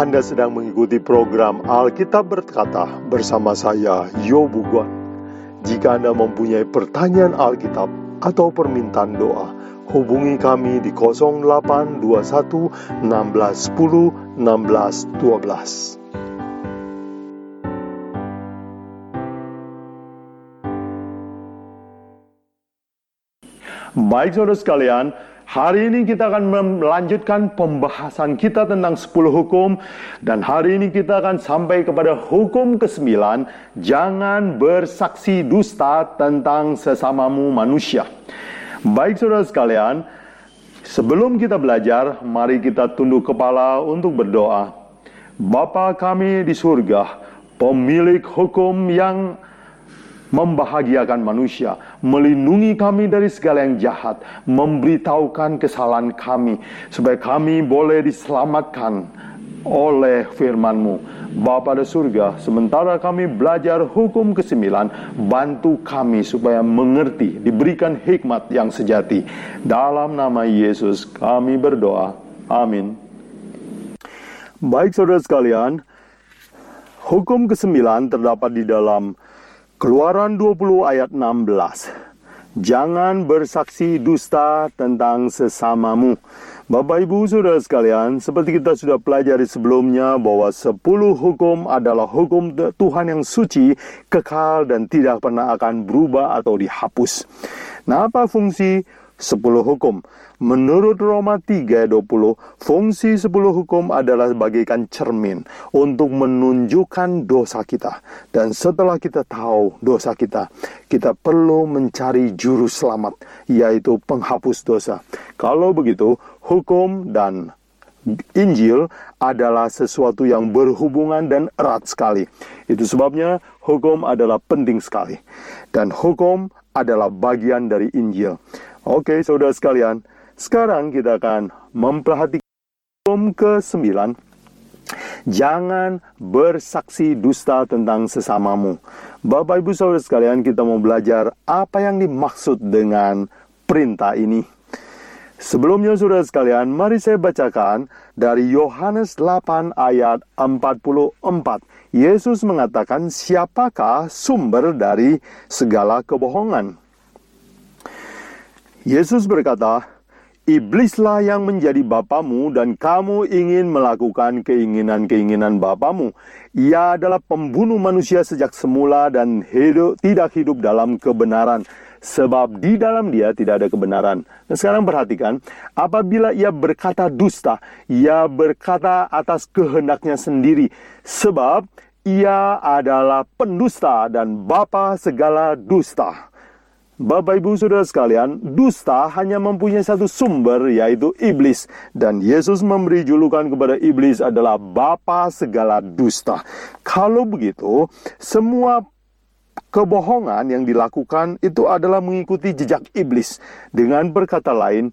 Anda sedang mengikuti program Alkitab Berkata bersama saya, Yobu Guan. Jika Anda mempunyai pertanyaan Alkitab atau permintaan doa, hubungi kami di 0821 1610 1612. Baik saudara sekalian, Hari ini kita akan melanjutkan pembahasan kita tentang 10 hukum dan hari ini kita akan sampai kepada hukum ke-9, jangan bersaksi dusta tentang sesamamu manusia. Baik saudara sekalian, sebelum kita belajar, mari kita tunduk kepala untuk berdoa. Bapa kami di surga, pemilik hukum yang membahagiakan manusia, melindungi kami dari segala yang jahat, memberitahukan kesalahan kami, supaya kami boleh diselamatkan oleh firman-Mu. Bapa di surga, sementara kami belajar hukum kesembilan, bantu kami supaya mengerti, diberikan hikmat yang sejati. Dalam nama Yesus kami berdoa. Amin. Baik saudara sekalian, hukum kesembilan terdapat di dalam Keluaran 20 ayat 16. Jangan bersaksi dusta tentang sesamamu. Bapak Ibu Saudara sekalian, seperti kita sudah pelajari sebelumnya bahwa 10 hukum adalah hukum Tuhan yang suci, kekal dan tidak pernah akan berubah atau dihapus. Nah, apa fungsi 10 hukum? Menurut Roma 3:20, fungsi 10 hukum adalah bagaikan cermin untuk menunjukkan dosa kita. Dan setelah kita tahu dosa kita, kita perlu mencari juru selamat, yaitu penghapus dosa. Kalau begitu, hukum dan Injil adalah sesuatu yang berhubungan dan erat sekali. Itu sebabnya hukum adalah penting sekali. Dan hukum adalah bagian dari Injil. Oke, saudara sekalian, sekarang kita akan memperhatikan hukum ke-9. Jangan bersaksi dusta tentang sesamamu. Bapak Ibu Saudara sekalian, kita mau belajar apa yang dimaksud dengan perintah ini. Sebelumnya saudara sekalian, mari saya bacakan dari Yohanes 8 ayat 44. Yesus mengatakan, siapakah sumber dari segala kebohongan? Yesus berkata, Iblislah yang menjadi bapamu dan kamu ingin melakukan keinginan-keinginan bapamu. Ia adalah pembunuh manusia sejak semula dan hidup, tidak hidup dalam kebenaran. Sebab di dalam dia tidak ada kebenaran. Nah sekarang perhatikan, apabila ia berkata dusta, ia berkata atas kehendaknya sendiri. Sebab ia adalah pendusta dan bapa segala dusta. Bapak Ibu Saudara sekalian, dusta hanya mempunyai satu sumber yaitu iblis dan Yesus memberi julukan kepada iblis adalah bapa segala dusta. Kalau begitu, semua kebohongan yang dilakukan itu adalah mengikuti jejak iblis. Dengan berkata lain,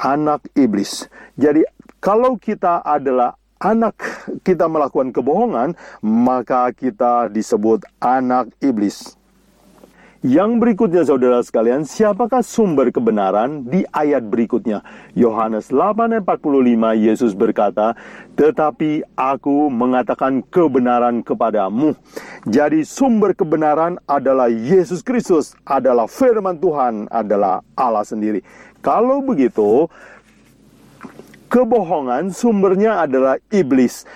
anak iblis. Jadi kalau kita adalah anak kita melakukan kebohongan, maka kita disebut anak iblis. Yang berikutnya saudara sekalian, siapakah sumber kebenaran di ayat berikutnya? Yohanes 8:45 Yesus berkata, "Tetapi aku mengatakan kebenaran kepadamu." Jadi sumber kebenaran adalah Yesus Kristus, adalah firman Tuhan, adalah Allah sendiri. Kalau begitu, kebohongan sumbernya adalah iblis.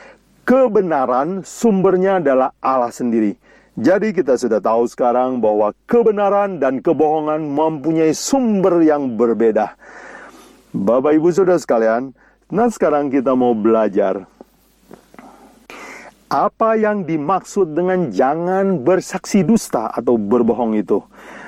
Kebenaran sumbernya adalah Allah sendiri. Jadi kita sudah tahu sekarang bahwa kebenaran dan kebohongan mempunyai sumber yang berbeda. Bapak Ibu Saudara sekalian, nah sekarang kita mau belajar apa yang dimaksud dengan jangan bersaksi dusta atau berbohong itu.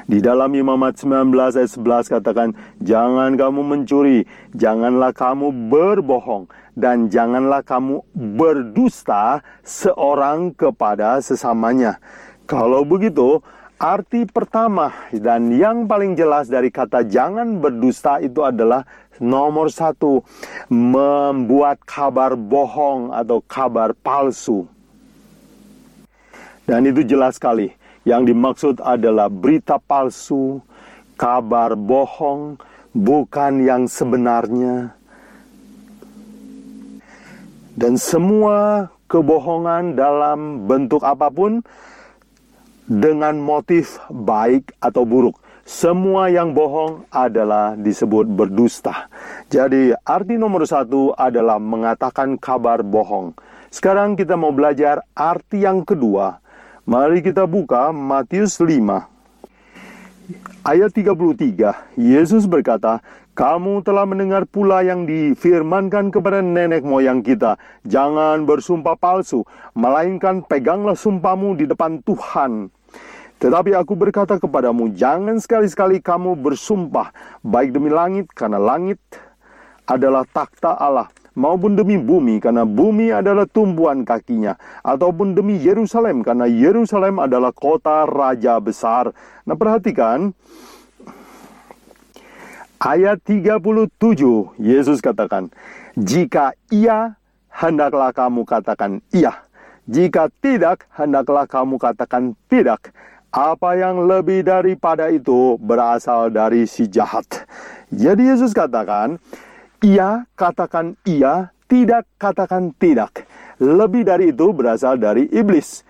Di dalam Imamat 19 ayat 11 katakan, Jangan kamu mencuri, janganlah kamu berbohong, dan janganlah kamu berdusta seorang kepada sesamanya. Kalau begitu, arti pertama dan yang paling jelas dari kata jangan berdusta itu adalah nomor satu, membuat kabar bohong atau kabar palsu. Dan itu jelas sekali. Yang dimaksud adalah berita palsu, kabar bohong, bukan yang sebenarnya, Dan semua kebohongan dalam bentuk apa pun dengan motif baik atau buruk. Semua yang bohong adalah disebut berdusta. Jadi arti nomor satu adalah mengatakan kabar bohong. Sekarang kita mau belajar arti yang kedua. Mari kita buka Matius 5. Ayat 33, Yesus berkata, kamu telah mendengar pula yang difirmankan kepada nenek moyang kita. Jangan bersumpah palsu, melainkan peganglah sumpahmu di depan Tuhan. Tetapi aku berkata kepadamu, jangan sekali-sekali kamu bersumpah, baik demi langit, karena langit adalah takhta Allah, maupun demi bumi, karena bumi adalah tumbuhan kakinya, ataupun demi Yerusalem, karena Yerusalem adalah kota raja besar. Nah perhatikan, Ayat 37, Yesus katakan, Jika iya, hendaklah kamu katakan iya. Jika tidak, hendaklah kamu katakan tidak. Apa yang lebih daripada itu berasal dari si jahat. Jadi Yesus katakan, iya katakan iya, tidak katakan tidak. Lebih dari itu berasal dari iblis.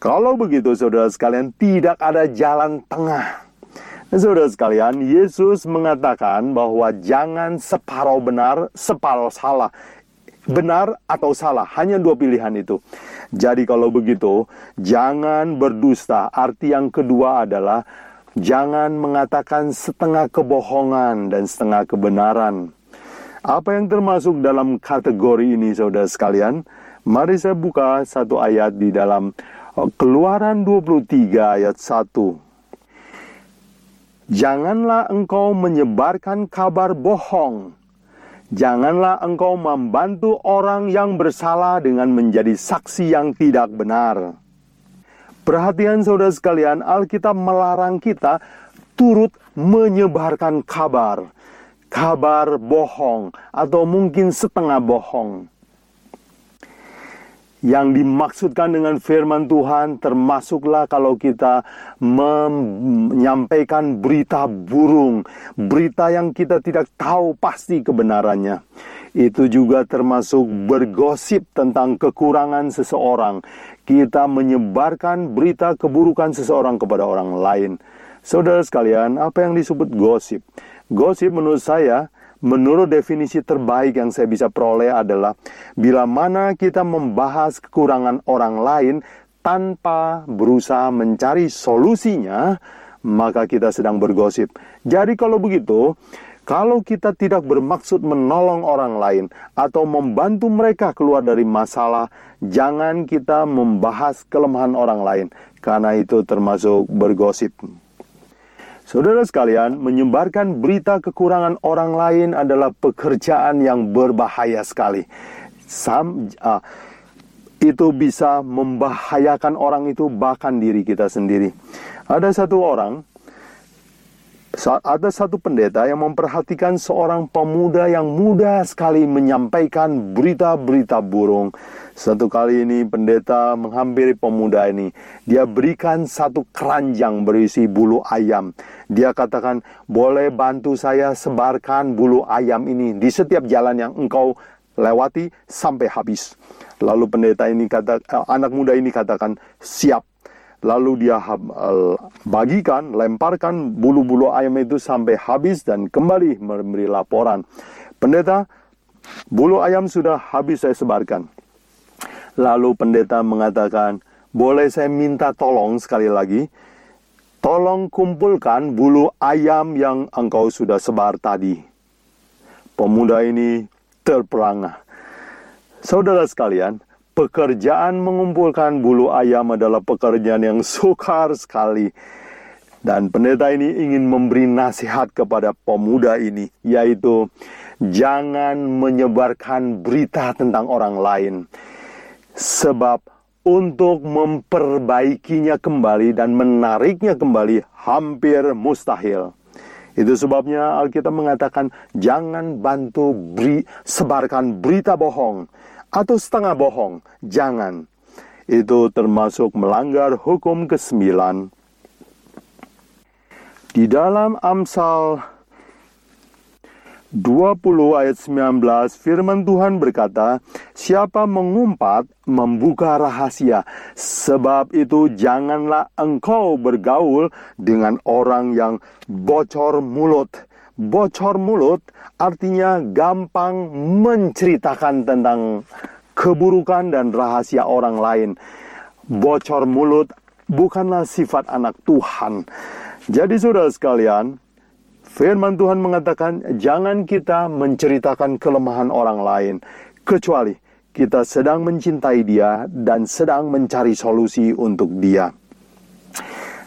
Kalau begitu saudara sekalian, tidak ada jalan tengah Saudara sekalian, Yesus mengatakan bahwa jangan separuh benar, separuh salah. Benar atau salah, hanya dua pilihan itu. Jadi kalau begitu, jangan berdusta. Arti yang kedua adalah jangan mengatakan setengah kebohongan dan setengah kebenaran. Apa yang termasuk dalam kategori ini saudara sekalian? Mari saya buka satu ayat di dalam uh, Keluaran 23 ayat 1. Janganlah engkau menyebarkan kabar bohong. Janganlah engkau membantu orang yang bersalah dengan menjadi saksi yang tidak benar. Perhatian saudara sekalian, Alkitab melarang kita turut menyebarkan kabar. Kabar bohong atau mungkin setengah bohong yang dimaksudkan dengan firman Tuhan termasuklah kalau kita menyampaikan berita burung, berita yang kita tidak tahu pasti kebenarannya. Itu juga termasuk bergosip tentang kekurangan seseorang. Kita menyebarkan berita keburukan seseorang kepada orang lain. Saudara sekalian, apa yang disebut gosip? Gosip menurut saya Menurut definisi terbaik yang saya bisa peroleh adalah bila mana kita membahas kekurangan orang lain tanpa berusaha mencari solusinya, maka kita sedang bergosip. Jadi kalau begitu, kalau kita tidak bermaksud menolong orang lain atau membantu mereka keluar dari masalah, jangan kita membahas kelemahan orang lain, karena itu termasuk bergosip. Saudara sekalian, menyebarkan berita kekurangan orang lain adalah pekerjaan yang berbahaya sekali. Sam, uh, itu bisa membahayakan orang itu bahkan diri kita sendiri. Ada satu orang, ada satu pendeta yang memperhatikan seorang pemuda yang mudah sekali menyampaikan berita-berita burung. Satu kali ini pendeta menghampiri pemuda ini. Dia berikan satu keranjang berisi bulu ayam. Dia katakan, boleh bantu saya sebarkan bulu ayam ini di setiap jalan yang engkau lewati sampai habis. Lalu pendeta ini kata, eh, anak muda ini katakan, siap. Lalu dia eh, bagikan, lemparkan bulu-bulu ayam itu sampai habis dan kembali memberi laporan. Pendeta, bulu ayam sudah habis saya sebarkan. Lalu pendeta mengatakan, boleh saya minta tolong sekali lagi? Tolong kumpulkan bulu ayam yang engkau sudah sebar tadi. Pemuda ini terperangah. Saudara sekalian, pekerjaan mengumpulkan bulu ayam adalah pekerjaan yang sukar sekali. Dan pendeta ini ingin memberi nasihat kepada pemuda ini, yaitu jangan menyebarkan berita tentang orang lain. Sebab untuk memperbaikinya kembali dan menariknya kembali hampir mustahil. Itu sebabnya Alkitab mengatakan jangan bantu beri, sebarkan berita bohong atau setengah bohong. Jangan. Itu termasuk melanggar hukum ke-9. Di dalam Amsal 20 ayat 19 firman Tuhan berkata, Siapa mengumpat membuka rahasia, sebab itu janganlah engkau bergaul dengan orang yang bocor mulut. Bocor mulut artinya gampang menceritakan tentang keburukan dan rahasia orang lain. Bocor mulut bukanlah sifat anak Tuhan. Jadi saudara sekalian, Firman Tuhan mengatakan, "Jangan kita menceritakan kelemahan orang lain, kecuali kita sedang mencintai Dia dan sedang mencari solusi untuk Dia."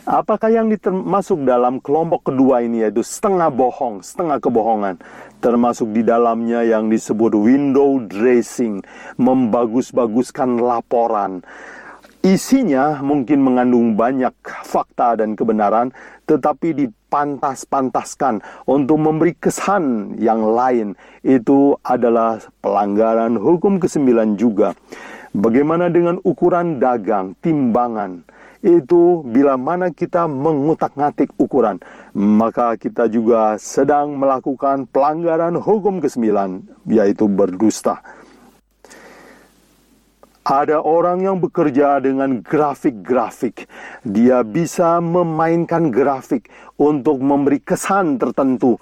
Apakah yang termasuk dalam kelompok kedua ini yaitu setengah bohong, setengah kebohongan? Termasuk di dalamnya yang disebut window dressing, membagus-baguskan laporan. Isinya mungkin mengandung banyak fakta dan kebenaran, tetapi di dipantas-pantaskan untuk memberi kesan yang lain itu adalah pelanggaran hukum kesembilan juga. Bagaimana dengan ukuran dagang, timbangan? Itu bila mana kita mengutak-ngatik ukuran, maka kita juga sedang melakukan pelanggaran hukum kesembilan, yaitu berdusta. Ada orang yang bekerja dengan grafik-grafik. Dia bisa memainkan grafik untuk memberi kesan tertentu.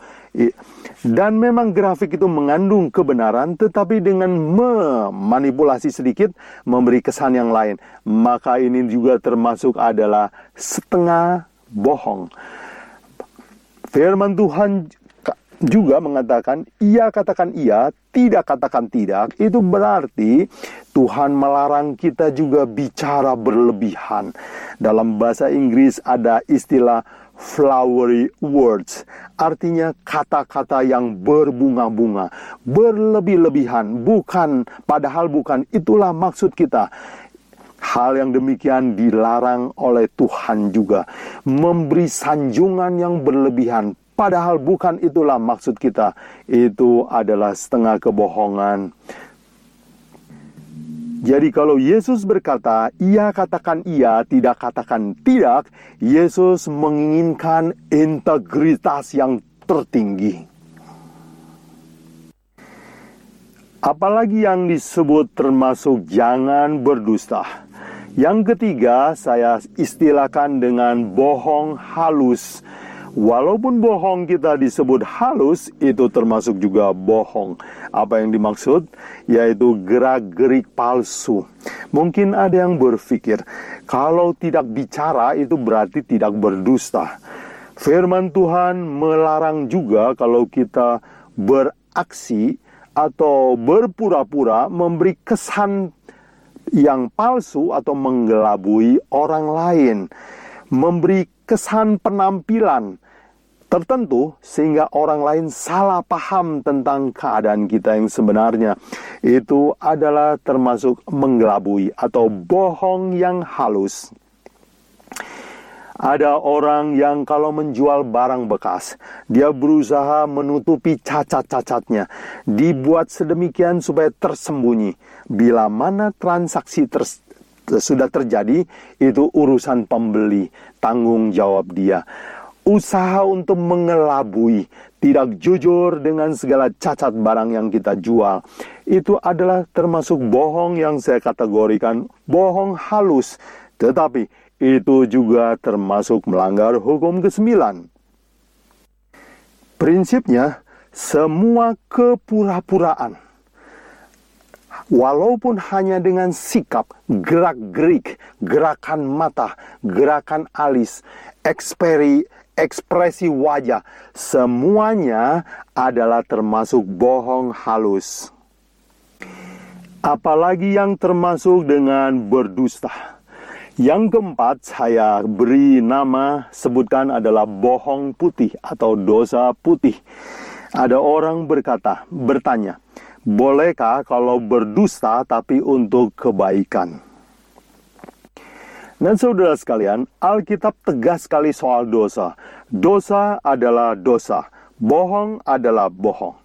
Dan memang grafik itu mengandung kebenaran, tetapi dengan memanipulasi sedikit, memberi kesan yang lain. Maka ini juga termasuk adalah setengah bohong. Firman Tuhan juga mengatakan ia katakan iya, tidak katakan tidak, itu berarti Tuhan melarang kita juga bicara berlebihan. Dalam bahasa Inggris ada istilah flowery words, artinya kata-kata yang berbunga-bunga, berlebih-lebihan, bukan padahal bukan itulah maksud kita. Hal yang demikian dilarang oleh Tuhan juga. Memberi sanjungan yang berlebihan, Padahal bukan itulah maksud kita. Itu adalah setengah kebohongan. Jadi kalau Yesus berkata, ia katakan iya, tidak katakan tidak, Yesus menginginkan integritas yang tertinggi. Apalagi yang disebut termasuk jangan berdusta. Yang ketiga saya istilahkan dengan bohong halus. Walaupun bohong kita disebut halus, itu termasuk juga bohong. Apa yang dimaksud? Yaitu gerak-gerik palsu. Mungkin ada yang berpikir, kalau tidak bicara itu berarti tidak berdusta. Firman Tuhan melarang juga kalau kita beraksi atau berpura-pura memberi kesan yang palsu atau menggelabui orang lain. Memberi kesan penampilan tertentu sehingga orang lain salah paham tentang keadaan kita yang sebenarnya. Itu adalah termasuk mengelabui atau bohong yang halus. Ada orang yang kalau menjual barang bekas, dia berusaha menutupi cacat-cacatnya, dibuat sedemikian supaya tersembunyi. Bila mana transaksi ter sudah terjadi, itu urusan pembeli, tanggung jawab dia. Usaha untuk mengelabui, tidak jujur dengan segala cacat barang yang kita jual, itu adalah termasuk bohong yang saya kategorikan. Bohong halus, tetapi itu juga termasuk melanggar hukum ke-9. Prinsipnya, semua kepura-puraan walaupun hanya dengan sikap, gerak-gerik, gerakan mata, gerakan alis, eksperi, ekspresi wajah, semuanya adalah termasuk bohong halus. Apalagi yang termasuk dengan berdusta. Yang keempat saya beri nama sebutkan adalah bohong putih atau dosa putih. Ada orang berkata, bertanya, Bolehkah kalau berdusta tapi untuk kebaikan? Dan saudara sekalian, Alkitab tegas sekali soal dosa. Dosa adalah dosa, bohong adalah bohong.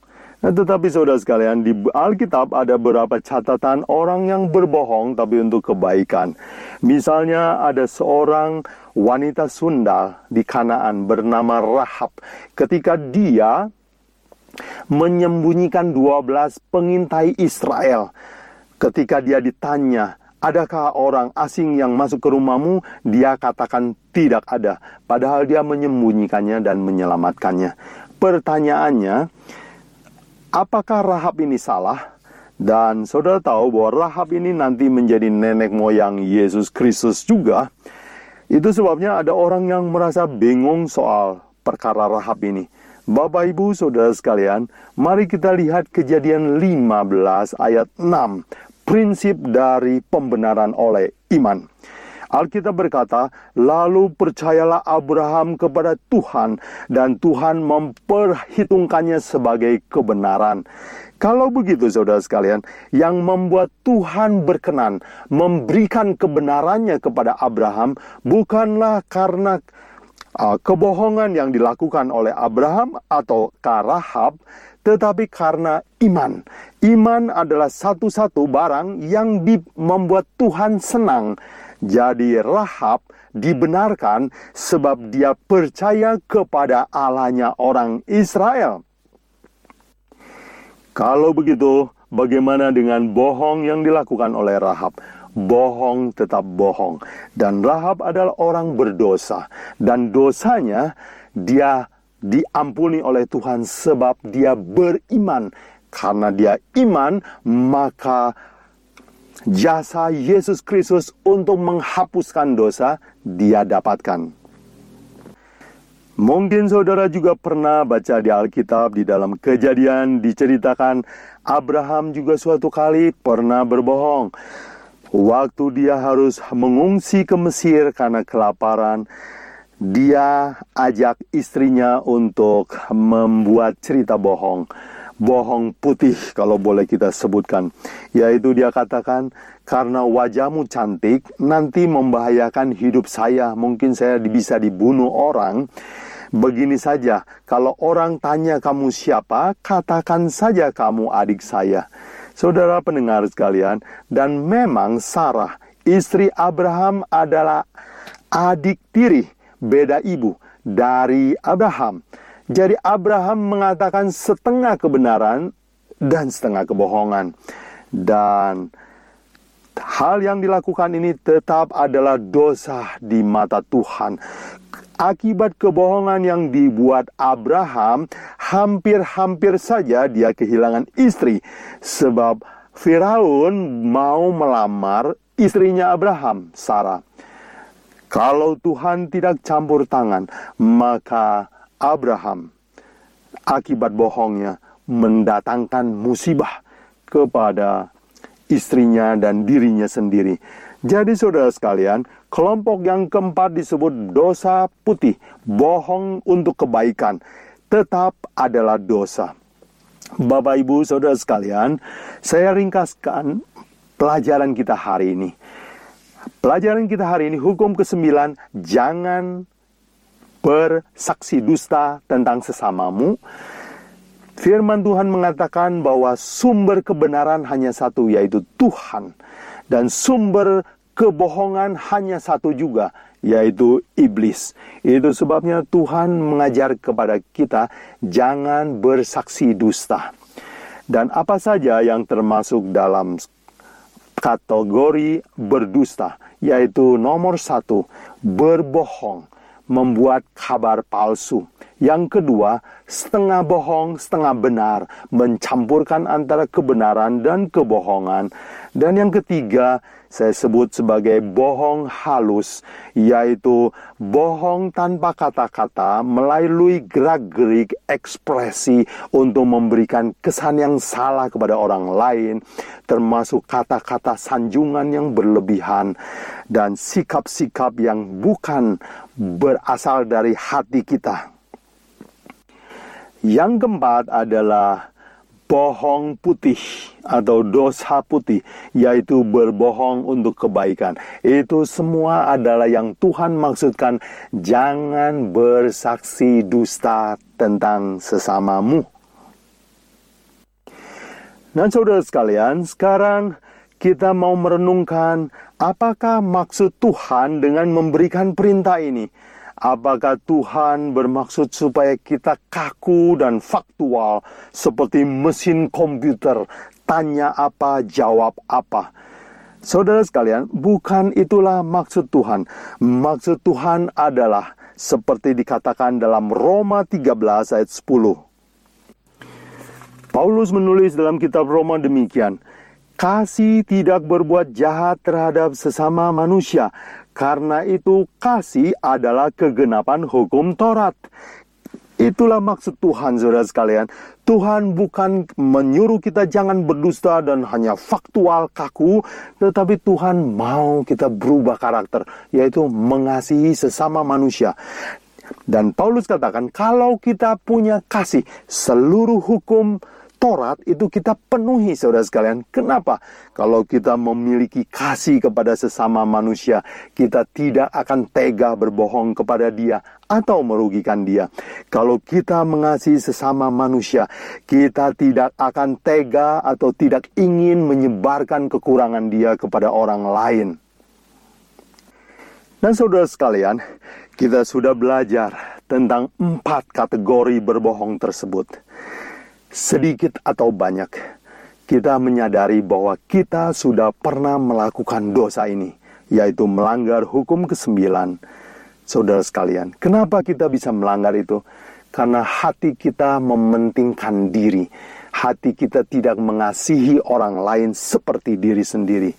Nah, tetapi saudara sekalian, di Alkitab ada beberapa catatan orang yang berbohong tapi untuk kebaikan. Misalnya ada seorang wanita Sunda di Kanaan bernama Rahab. Ketika dia menyembunyikan 12 pengintai Israel. Ketika dia ditanya, adakah orang asing yang masuk ke rumahmu? Dia katakan tidak ada, padahal dia menyembunyikannya dan menyelamatkannya. Pertanyaannya, apakah Rahab ini salah? Dan saudara tahu bahwa Rahab ini nanti menjadi nenek moyang Yesus Kristus juga. Itu sebabnya ada orang yang merasa bingung soal perkara Rahab ini. Bapak Ibu Saudara sekalian, mari kita lihat kejadian 15 ayat 6, prinsip dari pembenaran oleh iman. Alkitab berkata, lalu percayalah Abraham kepada Tuhan dan Tuhan memperhitungkannya sebagai kebenaran. Kalau begitu saudara sekalian, yang membuat Tuhan berkenan memberikan kebenarannya kepada Abraham bukanlah karena uh, kebohongan yang dilakukan oleh Abraham atau Karahab, tetapi karena iman. Iman adalah satu-satu barang yang membuat Tuhan senang. Jadi Rahab dibenarkan sebab dia percaya kepada Allahnya orang Israel. Kalau begitu, bagaimana dengan bohong yang dilakukan oleh Rahab? Bohong tetap bohong. Dan Rahab adalah orang berdosa. Dan dosanya dia diampuni oleh Tuhan sebab dia beriman. Karena dia iman, maka jasa Yesus Kristus untuk menghapuskan dosa dia dapatkan. Mungkin saudara juga pernah baca di Alkitab di dalam kejadian diceritakan Abraham juga suatu kali pernah berbohong. Waktu dia harus mengungsi ke Mesir karena kelaparan, dia ajak istrinya untuk membuat cerita bohong. Bohong putih kalau boleh kita sebutkan. Yaitu dia katakan, karena wajahmu cantik, nanti membahayakan hidup saya. Mungkin saya bisa dibunuh orang. Begini saja, kalau orang tanya kamu siapa, katakan saja kamu adik saya. Saudara pendengar sekalian, dan memang Sarah, istri Abraham adalah adik tiri, beda ibu dari Abraham. Jadi Abraham mengatakan setengah kebenaran dan setengah kebohongan. Dan hal yang dilakukan ini tetap adalah dosa di mata Tuhan akibat kebohongan yang dibuat Abraham, hampir-hampir saja dia kehilangan istri. Sebab Firaun mau melamar istrinya Abraham, Sarah. Kalau Tuhan tidak campur tangan, maka Abraham akibat bohongnya mendatangkan musibah kepada istrinya dan dirinya sendiri. Jadi saudara sekalian, kelompok yang keempat disebut dosa putih, bohong untuk kebaikan, tetap adalah dosa. Bapak Ibu saudara sekalian, saya ringkaskan pelajaran kita hari ini. Pelajaran kita hari ini hukum ke-9, jangan bersaksi dusta tentang sesamamu. Firman Tuhan mengatakan bahwa sumber kebenaran hanya satu yaitu Tuhan dan sumber kebohongan hanya satu juga, yaitu iblis. Itu sebabnya Tuhan mengajar kepada kita jangan bersaksi dusta. Dan apa saja yang termasuk dalam kategori berdusta, yaitu nomor satu, berbohong, membuat kabar palsu. Yang kedua, setengah bohong, setengah benar, mencampurkan antara kebenaran dan kebohongan. Dan yang ketiga, saya sebut sebagai bohong halus, yaitu bohong tanpa kata-kata melalui gerak-gerik ekspresi untuk memberikan kesan yang salah kepada orang lain, termasuk kata-kata sanjungan yang berlebihan dan sikap-sikap yang bukan berasal dari hati kita. Yang keempat adalah bohong putih atau dosa putih, yaitu berbohong untuk kebaikan. Itu semua adalah yang Tuhan maksudkan, jangan bersaksi dusta tentang sesamamu. Nah, saudara sekalian, sekarang kita mau merenungkan apakah maksud Tuhan dengan memberikan perintah ini. Apakah Tuhan bermaksud supaya kita kaku dan faktual seperti mesin komputer, tanya apa, jawab apa? Saudara sekalian, bukan itulah maksud Tuhan. Maksud Tuhan adalah seperti dikatakan dalam Roma 13 ayat 10. Paulus menulis dalam kitab Roma demikian, Kasih tidak berbuat jahat terhadap sesama manusia, karena itu kasih adalah kegenapan hukum Taurat. Itulah maksud Tuhan, saudara sekalian. Tuhan bukan menyuruh kita jangan berdusta dan hanya faktual kaku, tetapi Tuhan mau kita berubah karakter, yaitu mengasihi sesama manusia. Dan Paulus katakan, kalau kita punya kasih, seluruh hukum Taurat itu kita penuhi saudara sekalian. Kenapa? Kalau kita memiliki kasih kepada sesama manusia, kita tidak akan tega berbohong kepada dia atau merugikan dia. Kalau kita mengasihi sesama manusia, kita tidak akan tega atau tidak ingin menyebarkan kekurangan dia kepada orang lain. Dan saudara sekalian, kita sudah belajar tentang empat kategori berbohong tersebut sedikit atau banyak, kita menyadari bahwa kita sudah pernah melakukan dosa ini, yaitu melanggar hukum kesembilan. Saudara sekalian, kenapa kita bisa melanggar itu? Karena hati kita mementingkan diri. Hati kita tidak mengasihi orang lain seperti diri sendiri.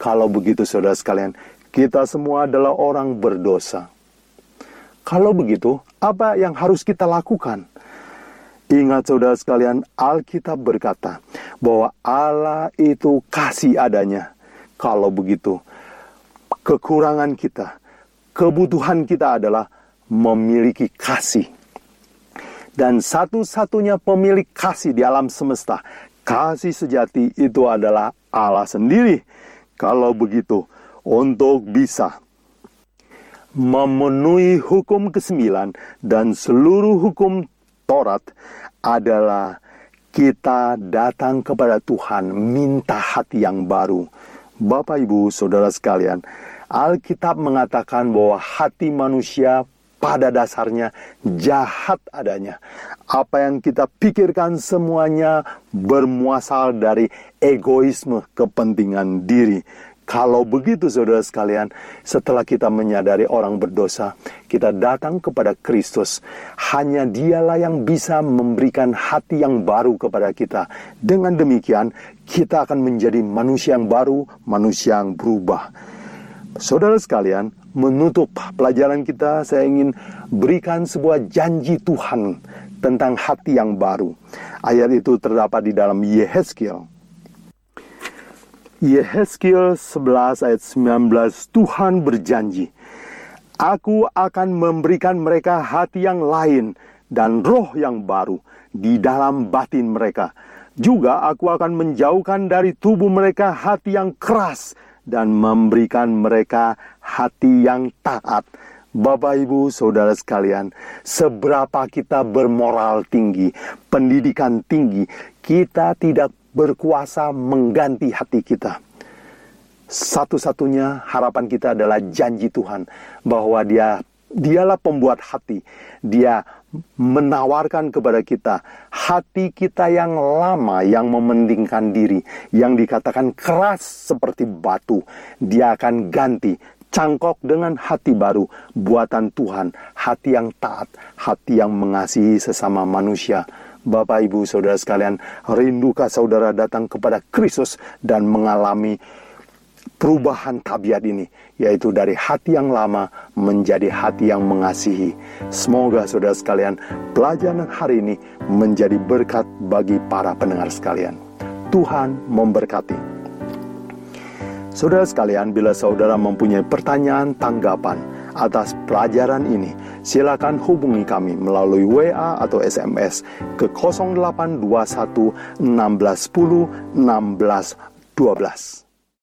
Kalau begitu saudara sekalian, kita semua adalah orang berdosa. Kalau begitu, apa yang harus kita lakukan? Ingat saudara sekalian, Alkitab berkata bahwa Allah itu kasih adanya. Kalau begitu, kekurangan kita, kebutuhan kita adalah memiliki kasih. Dan satu-satunya pemilik kasih di alam semesta, kasih sejati itu adalah Allah sendiri. Kalau begitu, untuk bisa memenuhi hukum kesembilan dan seluruh hukum Taurat adalah kita datang kepada Tuhan minta hati yang baru. Bapak Ibu, Saudara sekalian, Alkitab mengatakan bahwa hati manusia pada dasarnya jahat adanya. Apa yang kita pikirkan semuanya bermuasal dari egoisme kepentingan diri. Kalau begitu saudara sekalian, setelah kita menyadari orang berdosa, kita datang kepada Kristus. Hanya dialah yang bisa memberikan hati yang baru kepada kita. Dengan demikian, kita akan menjadi manusia yang baru, manusia yang berubah. Saudara sekalian, menutup pelajaran kita, saya ingin berikan sebuah janji Tuhan tentang hati yang baru. Ayat itu terdapat di dalam Yehezkiel Yehezkiel 11 ayat 19 Tuhan berjanji Aku akan memberikan mereka hati yang lain dan roh yang baru di dalam batin mereka. Juga aku akan menjauhkan dari tubuh mereka hati yang keras dan memberikan mereka hati yang taat. Bapak, ibu, saudara sekalian, seberapa kita bermoral tinggi, pendidikan tinggi, kita tidak berkuasa mengganti hati kita. Satu-satunya harapan kita adalah janji Tuhan bahwa Dia Dialah pembuat hati. Dia menawarkan kepada kita hati kita yang lama yang mementingkan diri, yang dikatakan keras seperti batu. Dia akan ganti cangkok dengan hati baru, buatan Tuhan, hati yang taat, hati yang mengasihi sesama manusia. Bapak, Ibu, Saudara sekalian, rindukah saudara datang kepada Kristus dan mengalami perubahan tabiat ini, yaitu dari hati yang lama menjadi hati yang mengasihi. Semoga saudara sekalian, pelajaran hari ini menjadi berkat bagi para pendengar sekalian. Tuhan memberkati. Saudara sekalian, bila saudara mempunyai pertanyaan, tanggapan atas pelajaran ini, silakan hubungi kami melalui WA atau SMS ke 0821 1610 1612.